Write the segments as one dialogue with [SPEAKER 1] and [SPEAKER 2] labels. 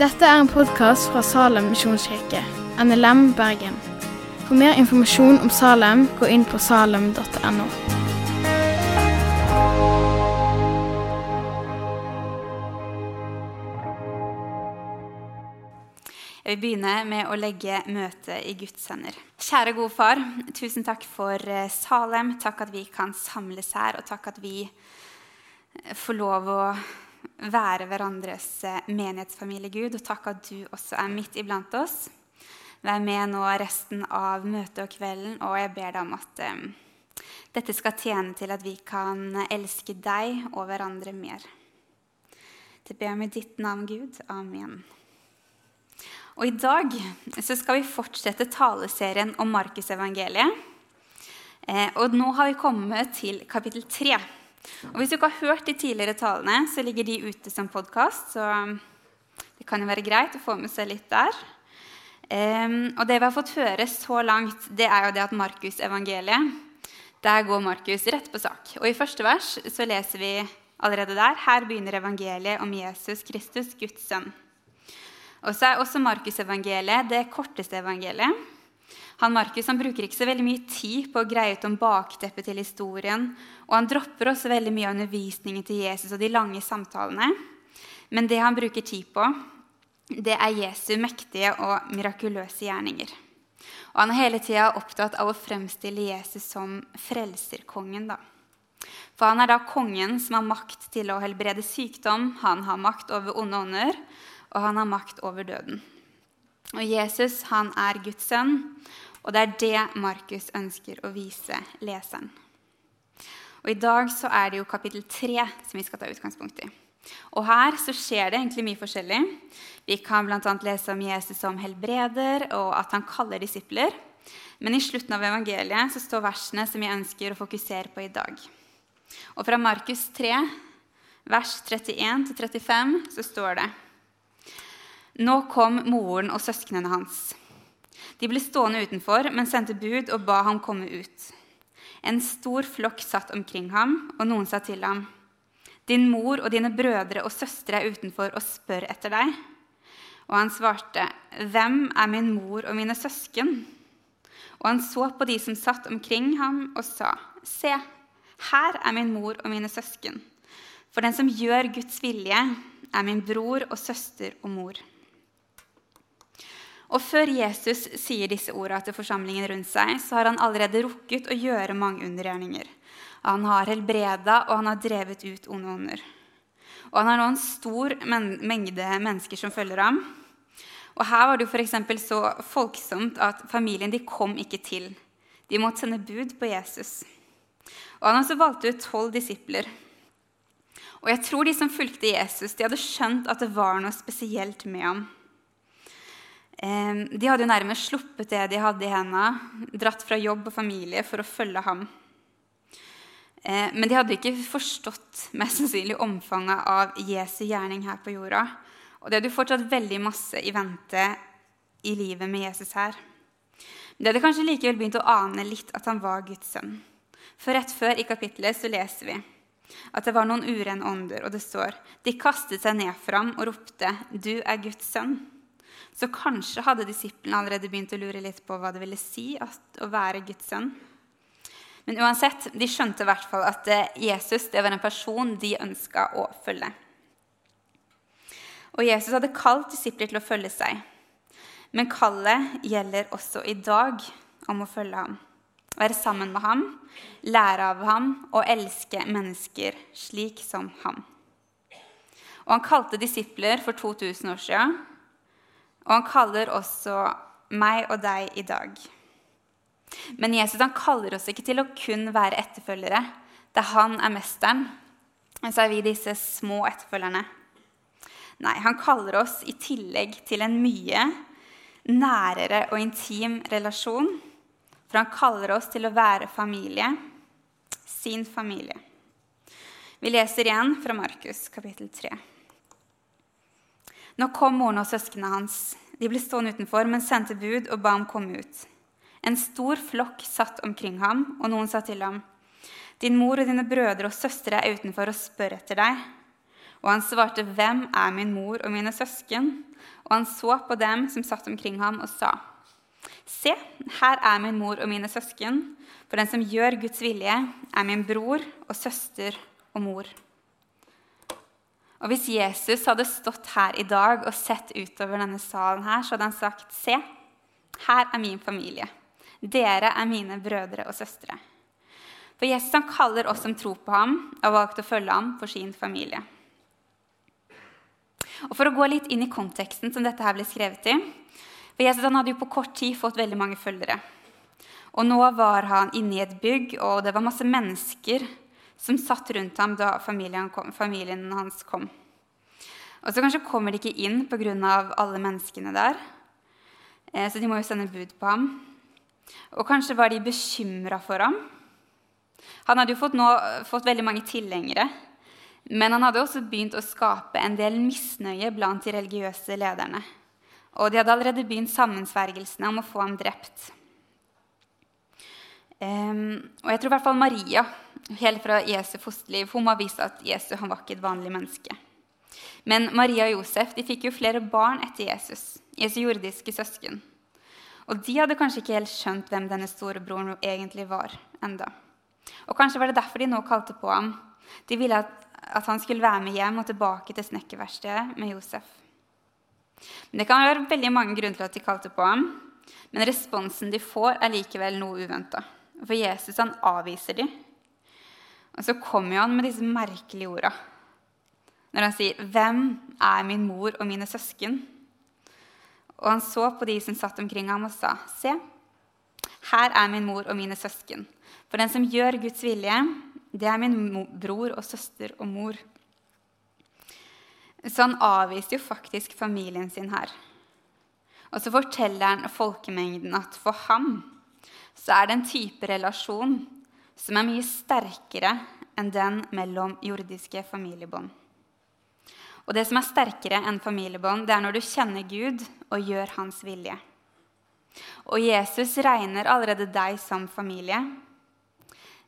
[SPEAKER 1] Dette er en podkast fra Salem misjonskirke, NLM Bergen. For mer informasjon om Salem, gå inn på salem.no.
[SPEAKER 2] Jeg vil begynne med å legge møtet i Guds hender. Kjære gode far, tusen takk for eh, Salem. Takk at vi kan samles her, og takk at vi får lov å være hverandres eh, menighetsfamilie, Gud. Og takk at du også er midt iblant oss. Vær med nå resten av møtet og kvelden, og jeg ber deg om at um, dette skal tjene til at vi kan elske deg og hverandre mer. Det ber jeg med ditt navn, Gud. Amen. Og I dag så skal vi fortsette taleserien om Markusevangeliet. Eh, og nå har vi kommet til kapittel 3. Og Hvis du ikke har hørt de tidligere talene, så ligger de ute som podkast. Så det kan jo være greit å få med seg litt der. Um, og det vi har fått høre så langt, det er jo det at Markusevangeliet Der går Markus rett på sak. Og i første vers så leser vi allerede der Her begynner evangeliet om Jesus Kristus, Guds sønn. Og så er også Markusevangeliet det korteste evangeliet. Han Markus han bruker ikke så veldig mye tid på å greie ut om bakteppet til historien. Og han dropper også veldig mye av undervisningen til Jesus og de lange samtalene. Men det han bruker tid på, det er Jesu mektige og mirakuløse gjerninger. Og han er hele tida opptatt av å fremstille Jesus som frelserkongen. da. For han er da kongen som har makt til å helbrede sykdom, han har makt over onde ånder, og han har makt over døden. Og Jesus han er Guds sønn, og det er det Markus ønsker å vise leseren. Og I dag så er det jo kapittel 3 som vi skal ta utgangspunkt i. Og Her så skjer det egentlig mye forskjellig. Vi kan bl.a. lese om Jesus som helbreder, og at han kaller disipler. Men i slutten av evangeliet så står versene som jeg ønsker å fokusere på i dag. Og Fra Markus 3, vers 31-35, så står det nå kom moren og søsknene hans. De ble stående utenfor, men sendte bud og ba ham komme ut. En stor flokk satt omkring ham, og noen sa til ham, Din mor og dine brødre og søstre er utenfor og spør etter deg. Og han svarte, Hvem er min mor og mine søsken? Og han så på de som satt omkring ham, og sa, Se, her er min mor og mine søsken. For den som gjør Guds vilje, er min bror og søster og mor. Og Før Jesus sier disse ordene til forsamlingen rundt seg, så har han allerede rukket å gjøre mange undergjerninger. Han har helbreda, og han har drevet ut onde ånder. Og han har nå en stor mengde mennesker som følger ham. Og Her var det jo f.eks. så folksomt at familien de kom ikke til. De måtte sende bud på Jesus. Og Han også valgte ut tolv disipler. Og jeg tror de som fulgte Jesus, de hadde skjønt at det var noe spesielt med ham. De hadde jo nærmest sluppet det de hadde i hendene, dratt fra jobb og familie for å følge ham. Men de hadde ikke forstått mest sannsynlig omfanget av Jesu gjerning her på jorda. Og det hadde jo fortsatt veldig masse i vente i livet med Jesus her. Men de hadde kanskje likevel begynt å ane litt at han var Guds sønn. For rett før i kapittelet så leser vi at det var noen urene ånder, og det står de kastet seg ned for ham og ropte, 'Du er Guds sønn'. Så kanskje hadde disiplene allerede begynt å lure litt på hva det ville si å være Guds sønn. Men uansett, de skjønte i hvert fall at eh, Jesus det var en person de ønska å følge. Og Jesus hadde kalt disipler til å følge seg. Men kallet gjelder også i dag om å følge ham. Være sammen med ham, lære av ham og elske mennesker slik som ham. Og han kalte disipler for 2000 år siden og han kaller også meg og deg i dag. Men Jesus han kaller oss ikke til å kun være etterfølgere. Da han er mesteren, Og så er vi disse små etterfølgerne. Nei, han kaller oss i tillegg til en mye nærere og intim relasjon. For han kaller oss til å være familie, sin familie. Vi leser igjen fra Markus kapittel 3. Nå kom moren og søsknene hans. De ble stående utenfor, men sendte bud og ba ham komme ut. En stor flokk satt omkring ham, og noen sa til ham, Din mor og dine brødre og søstre er utenfor og spør etter deg. Og han svarte, Hvem er min mor og mine søsken? Og han så på dem som satt omkring ham, og sa, Se, her er min mor og mine søsken. For den som gjør Guds vilje, er min bror og søster og mor. Og Hvis Jesus hadde stått her i dag og sett utover denne salen, her, så hadde han sagt, Se, her er min familie. Dere er mine brødre og søstre. For Jesus han kaller oss som tror på ham, og valgte valgt å følge ham for sin familie. Og For å gå litt inn i konteksten som dette her ble skrevet i for Jesus han hadde jo på kort tid fått veldig mange følgere. Og nå var han inne i et bygg, og det var masse mennesker som satt rundt ham da familien, kom, familien hans kom. Og så kanskje kommer de ikke inn pga. alle menneskene der. Eh, så de må jo sende bud på ham. Og kanskje var de bekymra for ham. Han hadde jo fått, nå, fått veldig mange tilhengere. Men han hadde også begynt å skape en del misnøye blant de religiøse lederne. Og de hadde allerede begynt sammensvergelsene om å få ham drept. Um, og jeg tror i hvert fall Maria, helt fra Jesu fosterliv, hun må vist at Jesu han var ikke et vanlig menneske. Men Maria og Josef de fikk jo flere barn etter Jesus, Jesu jordiske søsken. Og de hadde kanskje ikke helt skjønt hvem denne storebroren egentlig var enda. Og kanskje var det derfor de nå kalte på ham. De ville at, at han skulle være med hjem og tilbake til snekkerverkstedet med Josef. Men Det kan være veldig mange grunner til at de kalte på ham, men responsen de får, er likevel noe uventa. For Jesus han avviser dem. Og så kommer han med disse merkelige orda. Når han sier, 'Hvem er min mor og mine søsken?' Og han så på de som satt omkring ham, og sa, 'Se, her er min mor og mine søsken.' For den som gjør Guds vilje, det er min bror og søster og mor. Så han avviste jo faktisk familien sin her. Og så forteller han folkemengden at for ham så er det en type relasjon som er mye sterkere enn den mellom jordiske familiebånd. Og det som er sterkere enn familiebånd, det er når du kjenner Gud og gjør hans vilje. Og Jesus regner allerede deg som familie.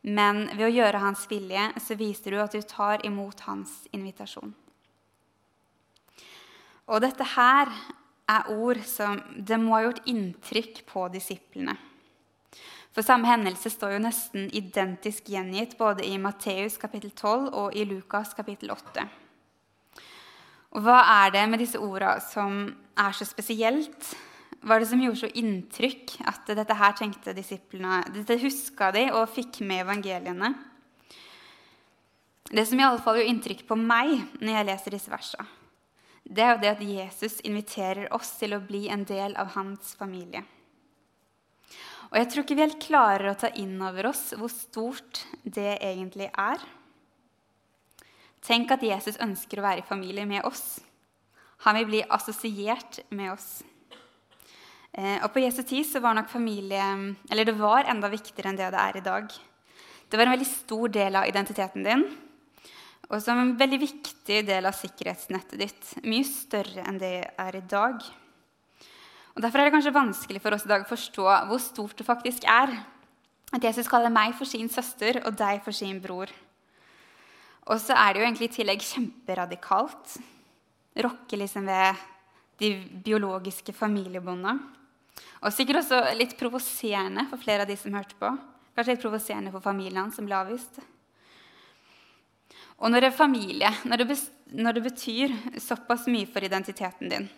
[SPEAKER 2] Men ved å gjøre hans vilje så viser du at du tar imot hans invitasjon. Og dette her er ord som det må ha gjort inntrykk på disiplene. For samme hendelse står jo nesten identisk gjengitt både i Matteus kapittel 12 og i Lukas kapittel 8. Og hva er det med disse orda som er så spesielt? Hva er det som gjorde så inntrykk at dette her tenkte disiplene Dette huska de og fikk med evangeliene. Det som i alle fall gjorde inntrykk på meg når jeg leser disse versene, det er jo det at Jesus inviterer oss til å bli en del av hans familie. Og jeg tror ikke vi helt klarer å ta inn over oss hvor stort det egentlig er. Tenk at Jesus ønsker å være i familie med oss. Han vil bli assosiert med oss. Eh, og På Jesu tid så var nok familie eller det var enda viktigere enn det det er i dag. Det var en veldig stor del av identiteten din og som en veldig viktig del av sikkerhetsnettet ditt. Mye større enn det er i dag. Og Derfor er det kanskje vanskelig for oss i dag å forstå hvor stort det faktisk er at Jesus kaller meg for sin søster og deg for sin bror. Og så er det jo egentlig i tillegg kjemperadikalt. Rokke liksom ved de biologiske familiebåndene. Og sikkert også litt provoserende for flere av de som hørte på. Kanskje litt provoserende for familien som ble avvist. Og når det er familie, når det, når det betyr såpass mye for identiteten din,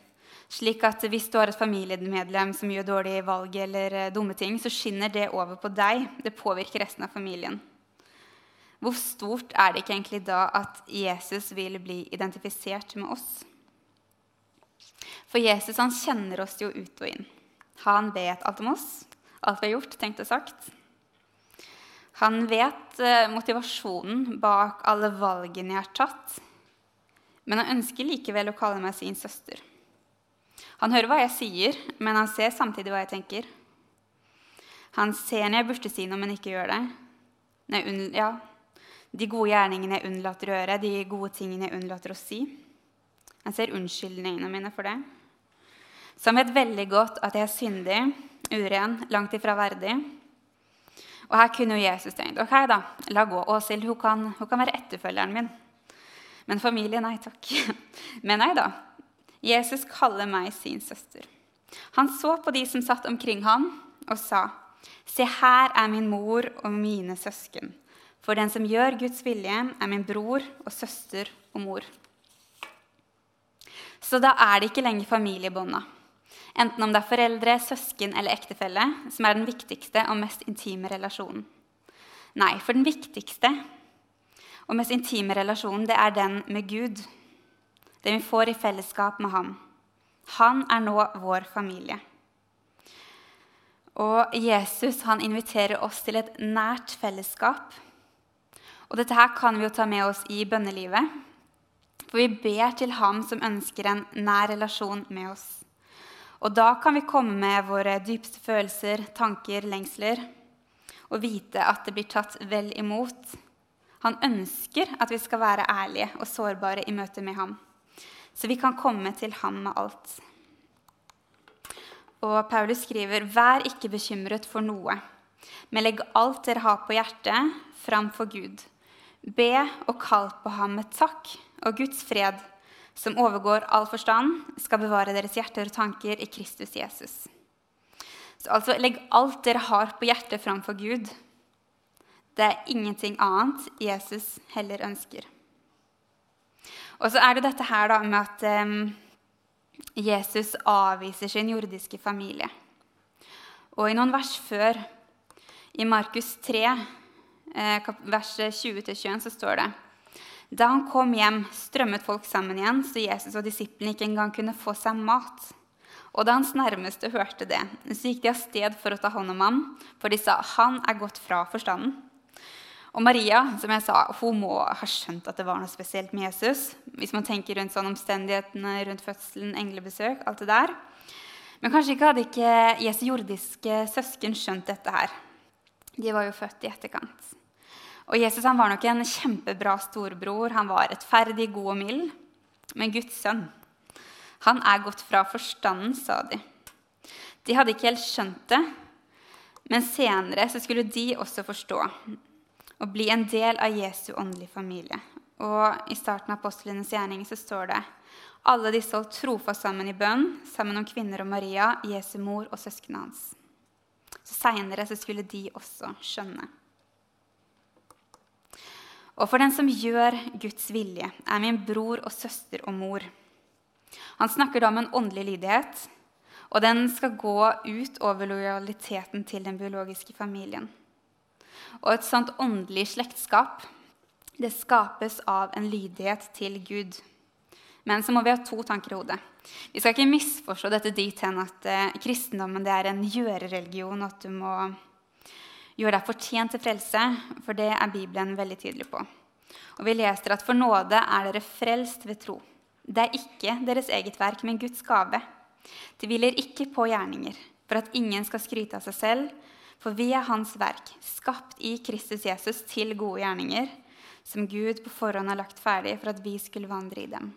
[SPEAKER 2] slik at hvis du har et familiemedlem som gjør dårlige valg eller eh, dumme ting, så skinner det over på deg. Det påvirker resten av familien. Hvor stort er det ikke egentlig da at Jesus vil bli identifisert med oss? For Jesus han kjenner oss jo ut og inn. Han vet alt om oss, alt vi har gjort, tenkt og sagt. Han vet eh, motivasjonen bak alle valgene jeg har tatt, men han ønsker likevel å kalle meg sin søster. Han hører hva jeg sier, men han ser samtidig hva jeg tenker. Han ser når jeg burde si noe, men ikke gjør det. Ja, de gode gjerningene jeg unnlater å gjøre, de gode tingene jeg unnlater å si. Han ser unnskyldningene mine for det. Så han vet veldig godt at jeg er syndig, uren, langt ifra verdig. Og her kunne jo Jesus tenkt ok da, la gå. Åshild hun kan, hun kan være etterfølgeren min. Men familie, nei takk. Men nei da. Jesus kaller meg sin søster. Han så på de som satt omkring ham, og sa, Se, her er min mor og mine søsken. For den som gjør Guds vilje, er min bror og søster og mor. Så da er det ikke lenger familiebånda, enten om det er foreldre, søsken eller ektefelle, som er den viktigste og mest intime relasjonen. Nei, for den viktigste og mest intime relasjonen, det er den med Gud. Den vi får i fellesskap med ham. Han er nå vår familie. Og Jesus han inviterer oss til et nært fellesskap. Og dette her kan vi jo ta med oss i bønnelivet. For vi ber til ham som ønsker en nær relasjon med oss. Og da kan vi komme med våre dypeste følelser, tanker, lengsler, og vite at det blir tatt vel imot. Han ønsker at vi skal være ærlige og sårbare i møte med ham. Så vi kan komme til ham med alt. Og Paulus skriver.: Vær ikke bekymret for noe, men legg alt dere har på hjertet, framfor Gud. Be og kall på ham med takk, og Guds fred, som overgår all forstand, skal bevare deres hjerter og tanker i Kristus Jesus. Så altså, legg alt dere har på hjertet, framfor Gud. Det er ingenting annet Jesus heller ønsker. Og så er det dette her da med at um, Jesus avviser sin jordiske familie. Og i noen vers før, i Markus 3, eh, vers 20-21, så står det Da han kom hjem, strømmet folk sammen igjen, så Jesus og disiplene ikke engang kunne få seg mat. Og da hans nærmeste hørte det, så gikk de av sted for å ta hånd om ham, for de sa, 'Han er gått fra forstanden'. Og Maria som jeg sa, hun må ha skjønt at det var noe spesielt med Jesus. Hvis man tenker rundt sånn omstendighetene rundt fødselen, englebesøk, alt det der. Men kanskje ikke hadde ikke Jesu jordiske søsken skjønt dette her. De var jo født i etterkant. Og Jesus han var nok en kjempebra storebror. Han var rettferdig, god og mild. Men Guds sønn, han er gått fra forstanden, sa de. De hadde ikke helt skjønt det, men senere så skulle de også forstå og bli en del av Jesu åndelige familie. Og I starten av apostlenes gjerning så står det alle disse holdt trofast sammen i bønn, sammen om kvinner og Maria, Jesu mor og søsknene hans. Så Seinere skulle de også skjønne. Og for den som gjør Guds vilje, er min bror og søster og mor. Han snakker da om en åndelig lydighet, og den skal gå ut over lojaliteten til den biologiske familien. Og et sånt åndelig slektskap det skapes av en lydighet til Gud. Men så må vi ha to tanker i hodet. Vi skal ikke misforstå dette dit hen at kristendommen kristendommen er en gjørereligion, og at du må gjøre deg fortjent til frelse, for det er Bibelen veldig tydelig på. Og Vi leser at for nåde er dere frelst ved tro. Det er ikke deres eget verk, men Guds gave. Det hviler ikke på gjerninger, for at ingen skal skryte av seg selv, for vi er Hans verk, skapt i Kristus Jesus til gode gjerninger, som Gud på forhånd har lagt ferdig for at vi skulle vandre i dem.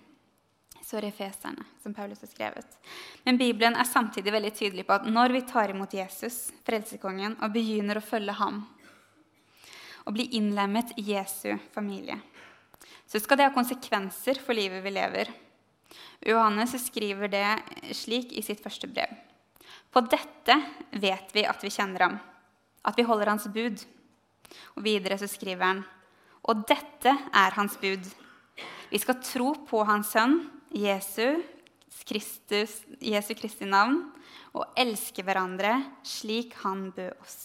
[SPEAKER 2] Så er det Efeserne, som Paulus har skrevet. Men Bibelen er samtidig veldig tydelig på at når vi tar imot Jesus, frelsekongen, og begynner å følge ham, og bli innlemmet i Jesu familie, så skal det ha konsekvenser for livet vi lever. Johannes skriver det slik i sitt første brev. På dette vet vi at vi kjenner ham at vi holder hans bud. Og videre så skriver han og dette er hans bud. Vi skal tro på hans sønn, Jesu, Kristus, Jesu Kristi navn, og elske hverandre slik han bød oss.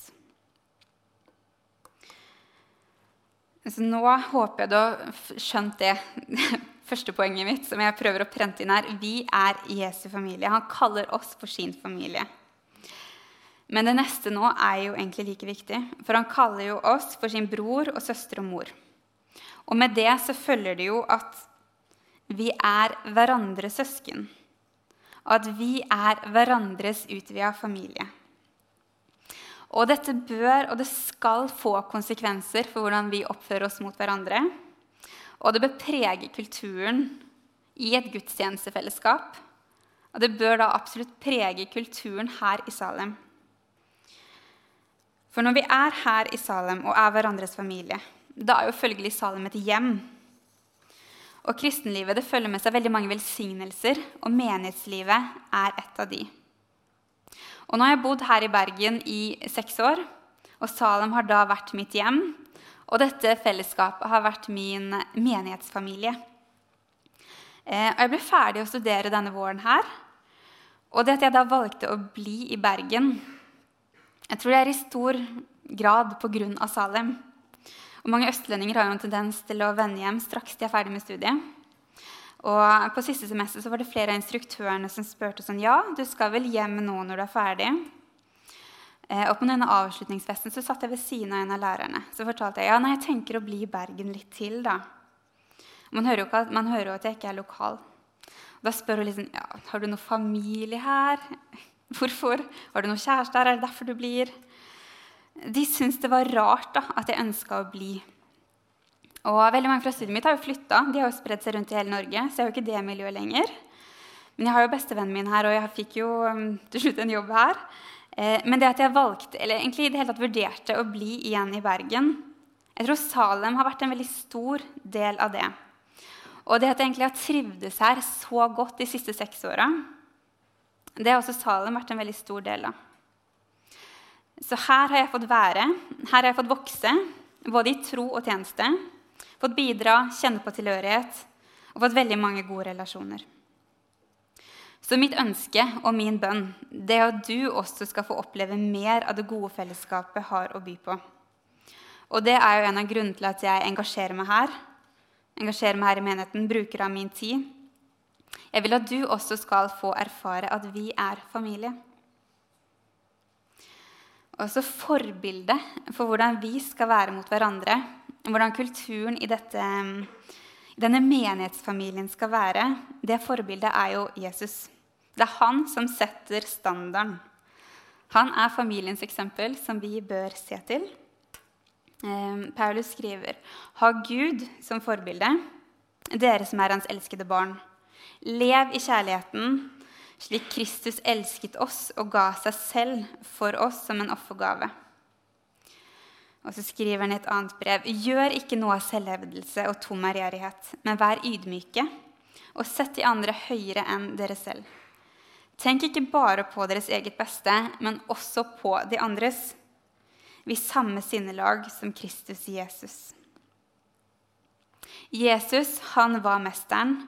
[SPEAKER 2] Så nå håper jeg du har skjønt det første poenget mitt, som jeg prøver å prente inn her. Vi er Jesu familie. Han kaller oss for sin familie. Men det neste nå er jo egentlig like viktig, for han kaller jo oss for sin bror og søster og mor. Og med det så følger det jo at vi er hverandres søsken. Og at vi er hverandres utvida familie. Og dette bør og det skal få konsekvenser for hvordan vi oppfører oss mot hverandre. Og det bør prege kulturen i et gudstjenestefellesskap. Og det bør da absolutt prege kulturen her i Salem. For når vi er her i Salem og er hverandres familie, da er jo følgelig Salem et hjem. Og kristenlivet det følger med seg veldig mange velsignelser, og menighetslivet er et av de. Og nå har jeg bodd her i Bergen i seks år, og Salem har da vært mitt hjem. Og dette fellesskapet har vært min menighetsfamilie. Eh, og jeg ble ferdig å studere denne våren her. Og det at jeg da valgte å bli i Bergen, jeg tror det er i stor grad pga. Salem. Og mange østlendinger har jo en tendens til å vende hjem straks de er ferdig med studiet. Og På siste semester så var det flere av instruktørene som spurte sånn Ja, du skal vel hjem nå når du er ferdig? Eh, og på denne avslutningsfesten så satt jeg ved siden av en av lærerne. Så fortalte jeg ja, nei, jeg tenker å bli i Bergen litt til. da. Man hører jo, ikke, man hører at jeg ikke er lokal. Og da spør hun liksom ja, har du noe familie her. Hvorfor? Har du noen kjæreste her? Er det derfor du blir? De syntes det var rart da, at jeg ønska å bli. Og veldig mange fra studiet mitt har jo flytta. De har jo spredt seg rundt i hele Norge. så jeg har jo ikke det miljøet lenger. Men jeg har jo bestevennen min her, og jeg fikk jo um, til slutt en jobb her. Eh, men det at jeg valgte, eller egentlig i det hele tatt vurderte å bli igjen i Bergen Jeg tror Salem har vært en veldig stor del av det. Og det at jeg egentlig har trivdes her så godt de siste seks åra, det har også Salem vært en veldig stor del av. Så her har jeg fått være, her har jeg fått vokse, både i tro og tjeneste. Fått bidra, kjenne på tilhørighet og fått veldig mange gode relasjoner. Så mitt ønske og min bønn det er at du også skal få oppleve mer av det gode fellesskapet har å by på. Og det er jo en av grunnene til at jeg engasjerer meg her. Engasjerer meg her i menigheten, bruker av min tid. Jeg vil at du også skal få erfare at vi er familie. Også forbildet for hvordan vi skal være mot hverandre. Hvordan kulturen i, dette, denne menighetsfamilien skal være. Det forbildet er jo Jesus. Det er han som setter standarden. Han er familiens eksempel, som vi bør se til. Eh, Paulus skriver.: Ha Gud som forbilde, dere som er hans elskede barn. Lev i kjærligheten, slik Kristus elsket oss og ga seg selv for oss som en offergave. Og så skriver han i et annet brev.: Gjør ikke noe av selvhevdelse og tom ærgjerrighet, men vær ydmyke, og sett de andre høyere enn dere selv. Tenk ikke bare på deres eget beste, men også på de andres. Vi samme sinnelag som Kristus Jesus. Jesus han var mesteren,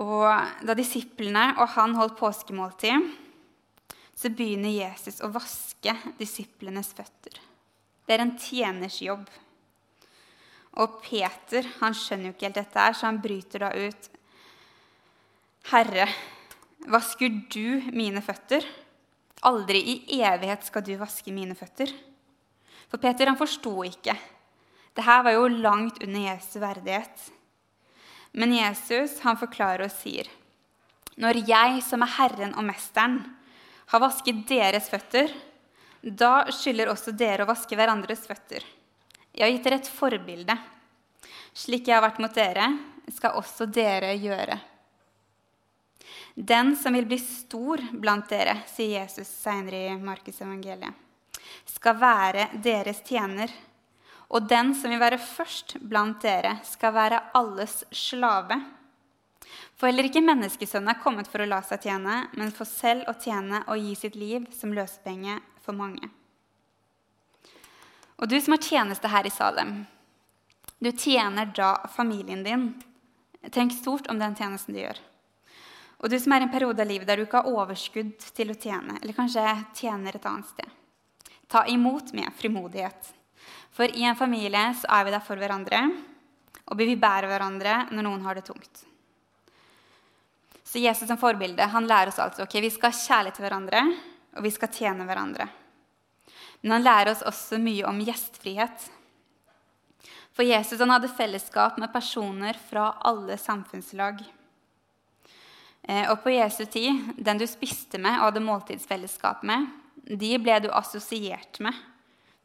[SPEAKER 2] og da disiplene og han holdt påskemåltid, så begynner Jesus å vaske disiplenes føtter. Det er en tjeners jobb. Og Peter han skjønner jo ikke helt dette, her, så han bryter da ut. Herre, vasker du mine føtter? Aldri i evighet skal du vaske mine føtter. For Peter han forsto ikke. Dette var jo langt under Jesu verdighet. Men Jesus han forklarer og sier, når jeg som er Herren og Mesteren, har vasket deres føtter, da skylder også dere å vaske hverandres føtter. Jeg har gitt dere et forbilde. Slik jeg har vært mot dere, skal også dere gjøre. Den som vil bli stor blant dere, sier Jesus senere i Markus evangeliet, skal være deres tjener. Og den som vil være først blant dere, skal være alles slave. For heller ikke menneskesønnen er kommet for å la seg tjene, men for selv å tjene og gi sitt liv som løsepenge for mange. Og du som har tjeneste her i Salem, du tjener da familien din. Tenk stort om den tjenesten du gjør. Og du som er i en periode av livet der du ikke har overskudd til å tjene, eller kanskje tjener et annet sted, ta imot med frimodighet. For i en familie så er vi der for hverandre, og vi bærer hverandre når noen har det tungt. Så Jesus som forbilde han lærer oss altså ok, vi skal ha kjærlighet til hverandre, og vi skal tjene hverandre. Men han lærer oss også mye om gjestfrihet. For Jesus han hadde fellesskap med personer fra alle samfunnslag. Eh, og på Jesu tid, den du spiste med og hadde måltidsfellesskap med, de ble du assosiert med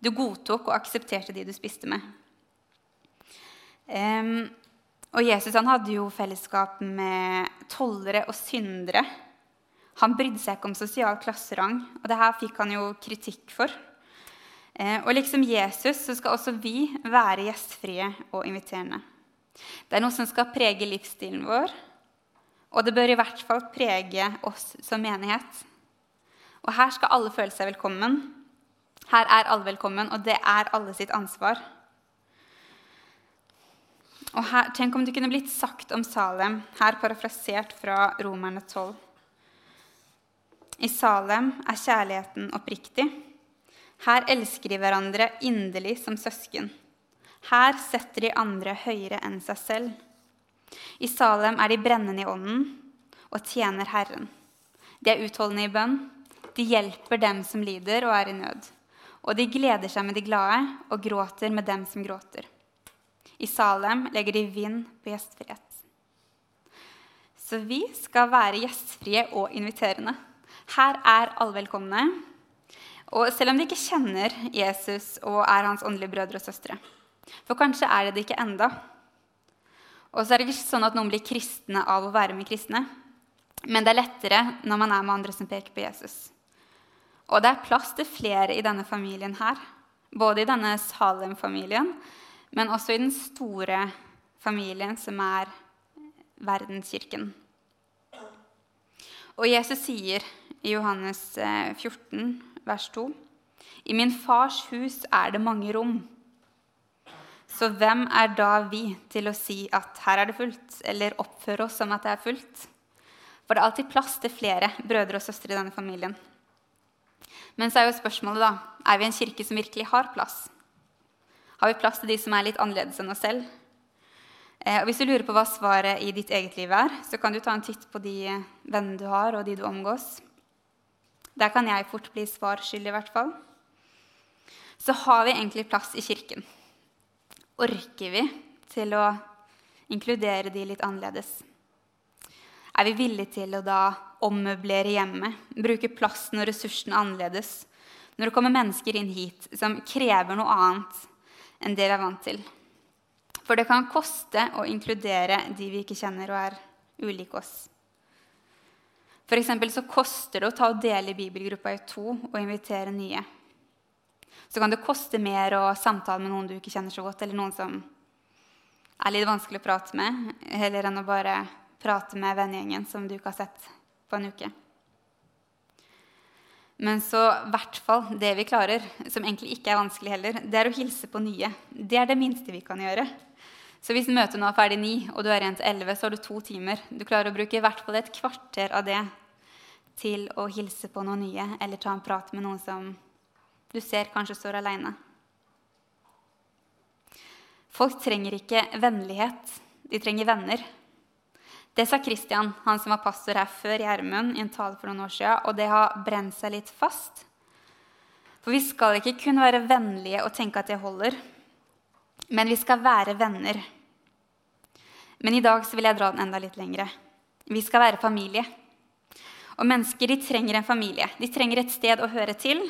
[SPEAKER 2] du godtok og aksepterte de du spiste med. Um, og Jesus han hadde jo fellesskap med tollere og syndere. Han brydde seg ikke om sosial klasserang, og det her fikk han jo kritikk for. Eh, og liksom Jesus så skal også vi være gjestfrie og inviterende. Det er noe som skal prege livsstilen vår, og det bør i hvert fall prege oss som menighet. Og her skal alle føle seg velkommen. Her er alle velkommen, og det er alle sitt ansvar. Og her, Tenk om det kunne blitt sagt om Salem, her parafrasert fra Romerne 12. I Salem er kjærligheten oppriktig. Her elsker de hverandre inderlig som søsken. Her setter de andre høyere enn seg selv. I Salem er de brennende i ånden og tjener Herren. De er utholdende i bønn. De hjelper dem som lider og er i nød. Og de gleder seg med de glade og gråter med dem som gråter. I Salem legger de vind på gjestfrihet. Så vi skal være gjestfrie og inviterende. Her er alle velkomne. Og selv om de ikke kjenner Jesus og er hans åndelige brødre og søstre. For kanskje er det det ikke enda. Og så er det ikke sånn at noen blir kristne av å være med kristne. Men det er lettere når man er med andre som peker på Jesus. Og det er plass til flere i denne familien her. Både i denne Salem-familien, men også i den store familien som er verdenskirken. Og Jesus sier i Johannes 14, eh, vers 2.: I min fars hus er det mange rom. Så hvem er da vi til å si at her er det fullt, eller oppføre oss som at det er fullt? For det er alltid plass til flere brødre og søstre i denne familien. Men så er jo spørsmålet da, er vi en kirke som virkelig har plass? Har vi plass til de som er litt annerledes enn oss selv? Eh, og hvis du lurer på hva svaret i ditt eget liv er, så kan du ta en titt på de vennene du har, og de du omgås. Der kan jeg fort bli svar skyld, i hvert fall. Så har vi egentlig plass i kirken. Orker vi til å inkludere de litt annerledes? Er vi villige til å da ommøblere hjemmet, bruke plassen og ressursene annerledes når det kommer mennesker inn hit som krever noe annet enn det vi er vant til. For det kan koste å inkludere de vi ikke kjenner og er ulike oss. For så koster det å ta og dele bibelgruppa i to og invitere nye. Så kan det koste mer å samtale med noen du ikke kjenner så godt, eller noen som er litt vanskelig å prate med, heller enn å bare prate med vennegjengen som du ikke har sett på en uke. Men så i hvert fall det vi klarer, som egentlig ikke er vanskelig heller, det er å hilse på nye. Det er det minste vi kan gjøre. Så hvis møtet nå er ferdig ni, og du er igjen til elleve, så har du to timer. Du klarer å bruke i hvert fall et kvarter av det til å hilse på noen nye, eller ta en prat med noen som du ser kanskje står aleine. Folk trenger ikke vennlighet, de trenger venner. Det sa Kristian, han som var pastor her før Gjermund, i en tale for noen år siden, og det har brent seg litt fast. For vi skal ikke kun være vennlige og tenke at det holder, men vi skal være venner. Men i dag vil jeg dra den enda litt lengre. Vi skal være familie. Og mennesker de trenger en familie. De trenger et sted å høre til.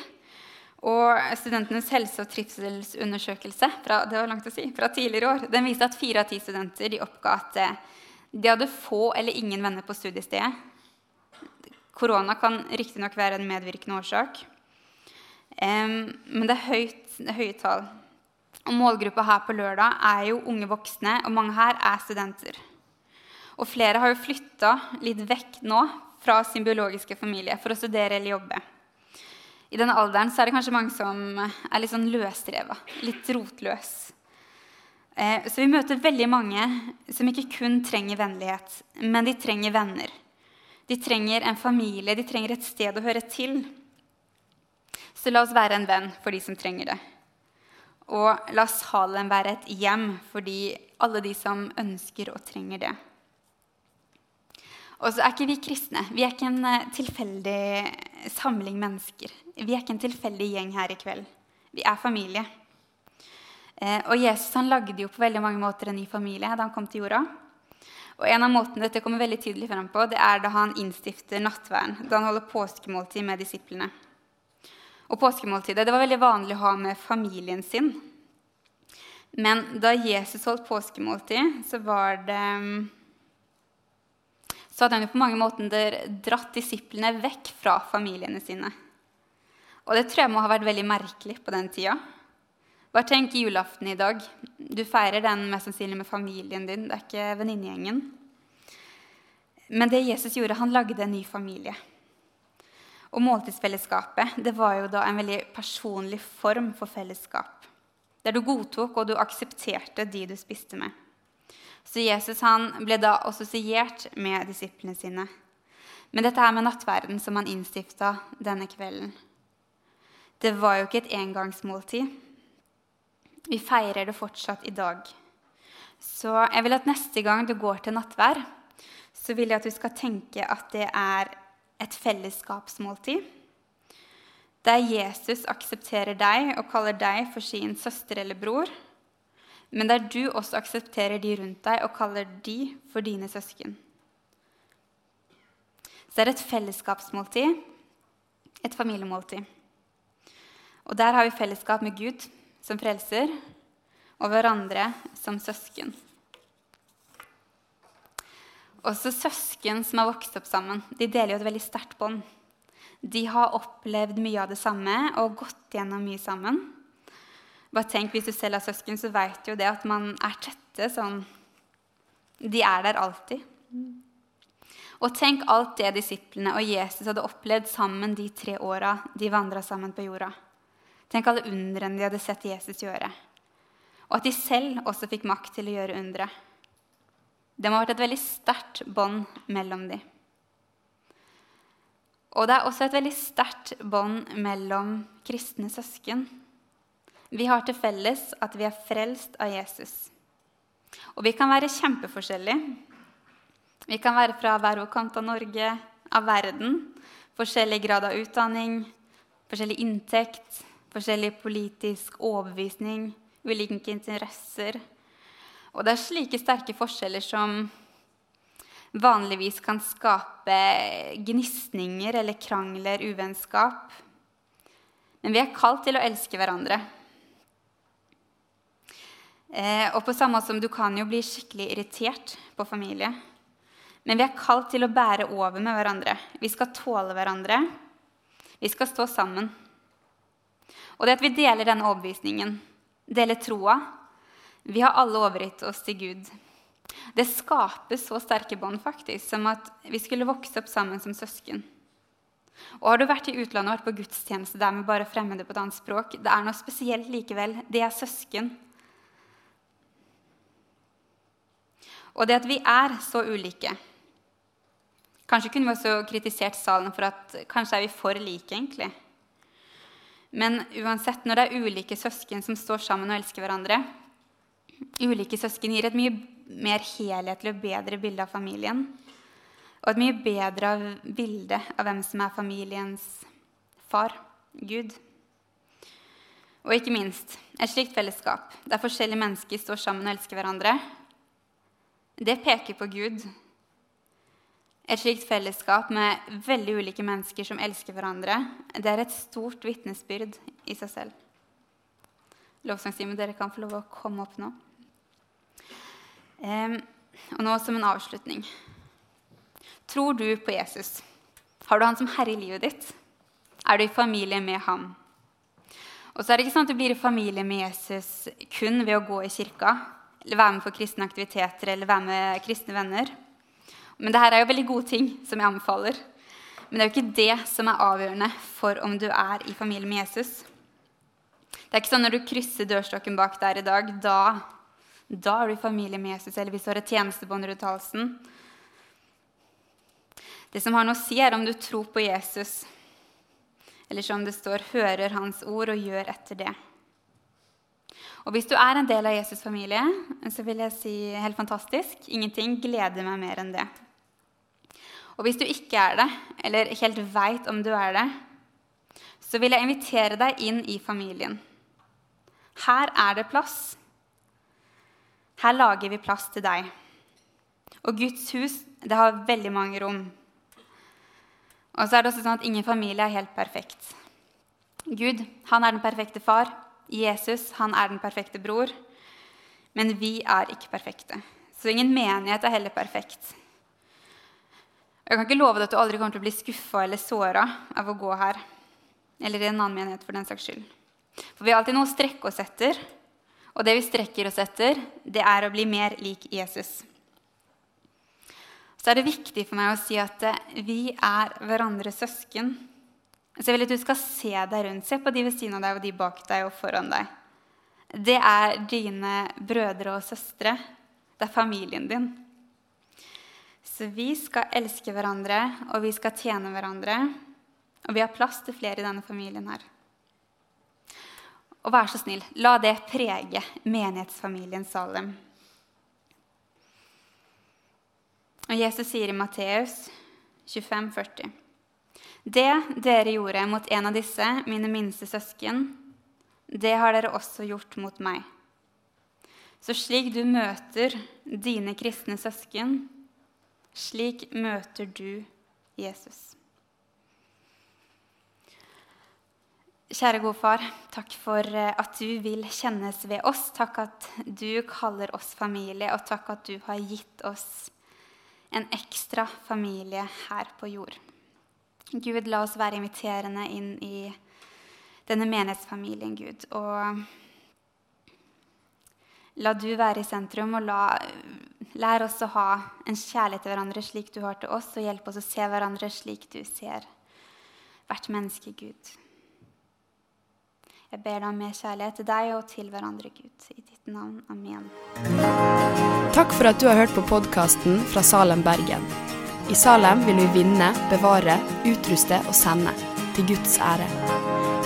[SPEAKER 2] Og Studentenes helse- og trivselsundersøkelse fra, det var langt å si, fra tidligere år den viste at fire av ti studenter de oppga at de hadde få eller ingen venner på studiestedet. Korona kan riktignok være en medvirkende årsak. men det er høyt, høye tall. Og målgruppa her på lørdag er jo unge voksne, og mange her er studenter. Og flere har jo flytta litt vekk nå fra sin biologiske familie for å studere eller jobbe. I denne alderen er det kanskje mange som er litt sånn løsdreva, litt rotløs. Eh, så vi møter veldig mange som ikke kun trenger vennlighet, men de trenger venner. De trenger en familie, de trenger et sted å høre til. Så la oss være en venn for de som trenger det. Og la Salem være et hjem for de, alle de som ønsker og trenger det. Og så er ikke vi kristne. Vi er ikke en eh, tilfeldig samling mennesker. Vi er ikke en tilfeldig gjeng her i kveld. Vi er familie. Eh, og Jesus han lagde jo på veldig mange måter en ny familie da han kom til jorda. Og En av måtene dette kommer veldig tydelig frem på, det er da han innstifter nattverden. Da han holder påskemåltid med disiplene. Og Påskemåltidet det var veldig vanlig å ha med familien sin. Men da Jesus holdt påskemåltid, så var det Så hadde han jo på mange måter dratt disiplene vekk fra familiene sine. Og det tror jeg må ha vært veldig merkelig på den tida. Bare tenk julaften i dag. Du feirer den mest sannsynlig med familien din, det er ikke venninnegjengen. Men det Jesus gjorde, han lagde en ny familie. Og måltidsfellesskapet det var jo da en veldig personlig form for fellesskap. Der du godtok og du aksepterte de du spiste med. Så Jesus han ble da assosiert med disiplene sine. Men dette her med nattverden som han innstifta denne kvelden, det var jo ikke et engangsmåltid. Vi feirer det fortsatt i dag. Så jeg vil at neste gang du går til nattvær, så vil jeg at du skal tenke at det er et fellesskapsmåltid. Der Jesus aksepterer deg og kaller deg for sin søster eller bror. Men der du også aksepterer de rundt deg og kaller de for dine søsken. Så det er et fellesskapsmåltid, et familiemåltid. Og der har vi fellesskap med Gud som frelser og hverandre som søsken. Også søsken som har vokst opp sammen, de deler jo et veldig sterkt bånd. De har opplevd mye av det samme og gått gjennom mye sammen. Bare tenk, Hvis du selv har søsken, så vet jo det at man er tette sånn De er der alltid. Og tenk alt det disiplene og Jesus hadde opplevd sammen de tre åra de vandra sammen på jorda. Tenk alle undrene de hadde sett Jesus gjøre. Og at de selv også fikk makt til å gjøre undre. Det må ha vært et veldig sterkt bånd mellom dem. Og det er også et veldig sterkt bånd mellom kristne søsken. Vi har til felles at vi er frelst av Jesus. Og vi kan være kjempeforskjellige. Vi kan være fra hver vår kant av Norge, av verden. Forskjellig grad av utdanning, forskjellig inntekt, forskjellig politisk overbevisning, ulike interesser. Og det er slike sterke forskjeller som vanligvis kan skape gnisninger eller krangler, uvennskap. Men vi er kalt til å elske hverandre. Eh, og på samme måte som du kan jo bli skikkelig irritert på familie. Men vi er kalt til å bære over med hverandre. Vi skal tåle hverandre. Vi skal stå sammen. Og det at vi deler denne overbevisningen, deler troa Vi har alle overgitt oss til Gud. Det skaper så sterke bånd faktisk, som at vi skulle vokse opp sammen som søsken. Og Har du vært i utlandet og vært på gudstjeneste der med bare fremmede på et annet språk, det er noe spesielt likevel. Det er søsken. Og det at vi er så ulike Kanskje kunne vi også kritisert salen for at kanskje er vi for like, egentlig. Men uansett, når det er ulike søsken som står sammen og elsker hverandre Ulike søsken gir et mye mer helhetlig og bedre bilde av familien. Og et mye bedre bilde av hvem som er familiens far Gud. Og ikke minst et slikt fellesskap der forskjellige mennesker står sammen og elsker hverandre. Det peker på Gud et slikt fellesskap med veldig ulike mennesker som elsker hverandre, det er et stort vitnesbyrd i seg selv. Lovsangstimen, dere kan få lov å komme opp nå. Og nå som en avslutning. Tror du på Jesus? Har du han som herre i livet ditt? Er du i familie med ham? Og så er det ikke sånn at du blir i familie med Jesus kun ved å gå i kirka, eller være med på kristne aktiviteter eller være med kristne venner. Men det her er jo veldig gode ting som jeg anbefaler. Men det er jo ikke det som er avgjørende for om du er i familie med Jesus. Det er ikke sånn når du krysser dørstokken bak der i dag, da, da er du i familie med Jesus. Eller hvis du har et tjenestebånd rundt halsen. Det som har noe å si, er om du tror på Jesus, eller som det står, hører hans ord og gjør etter det. Og hvis du er en del av Jesus' familie, så vil jeg si helt fantastisk. Ingenting gleder meg mer enn det. Og hvis du ikke er det, eller helt veit om du er det, så vil jeg invitere deg inn i familien. Her er det plass. Her lager vi plass til deg. Og Guds hus det har veldig mange rom. Og så er det også sånn at ingen familie er helt perfekt. Gud han er den perfekte far. Jesus han er den perfekte bror. Men vi er ikke perfekte. Så ingen menighet er heller perfekt. Jeg kan ikke love deg at du aldri kommer til å bli skuffa eller såra av å gå her. Eller i en annen menighet, for den saks skyld. For vi har alltid noe å strekke oss etter. Og det vi strekker oss etter, det er å bli mer lik Jesus. Så er det viktig for meg å si at eh, vi er hverandres søsken. Så jeg vil at du skal se deg rundt. Se på de ved siden av deg og de bak deg og foran deg. Det er dine brødre og søstre. Det er familien din. Så vi skal elske hverandre, og vi skal tjene hverandre. Og vi har plass til flere i denne familien her. Og vær så snill, la det prege menighetsfamilien Salem. Og Jesus sier i Matteus 25, 40. Det dere gjorde mot en av disse, mine minste søsken, det har dere også gjort mot meg. Så slik du møter dine kristne søsken, slik møter du Jesus. Kjære gode far, takk for eh, at du vil kjennes ved oss. Takk at du kaller oss familie, og takk at du har gitt oss en ekstra familie her på jord. Gud, la oss være inviterende inn i denne menighetsfamilien, Gud. Og la du være i sentrum, og la, lær oss å ha en kjærlighet til hverandre slik du har til oss, og hjelp oss å se hverandre slik du ser hvert menneske, Gud. Jeg ber deg om mer kjærlighet til deg og til hverandre, Gud. I ditt navn. Amen.
[SPEAKER 3] Takk for at du har hørt på podkasten fra Salem, Bergen. I Salem vil vi vinne, bevare, utruste og sende. Til Guds ære.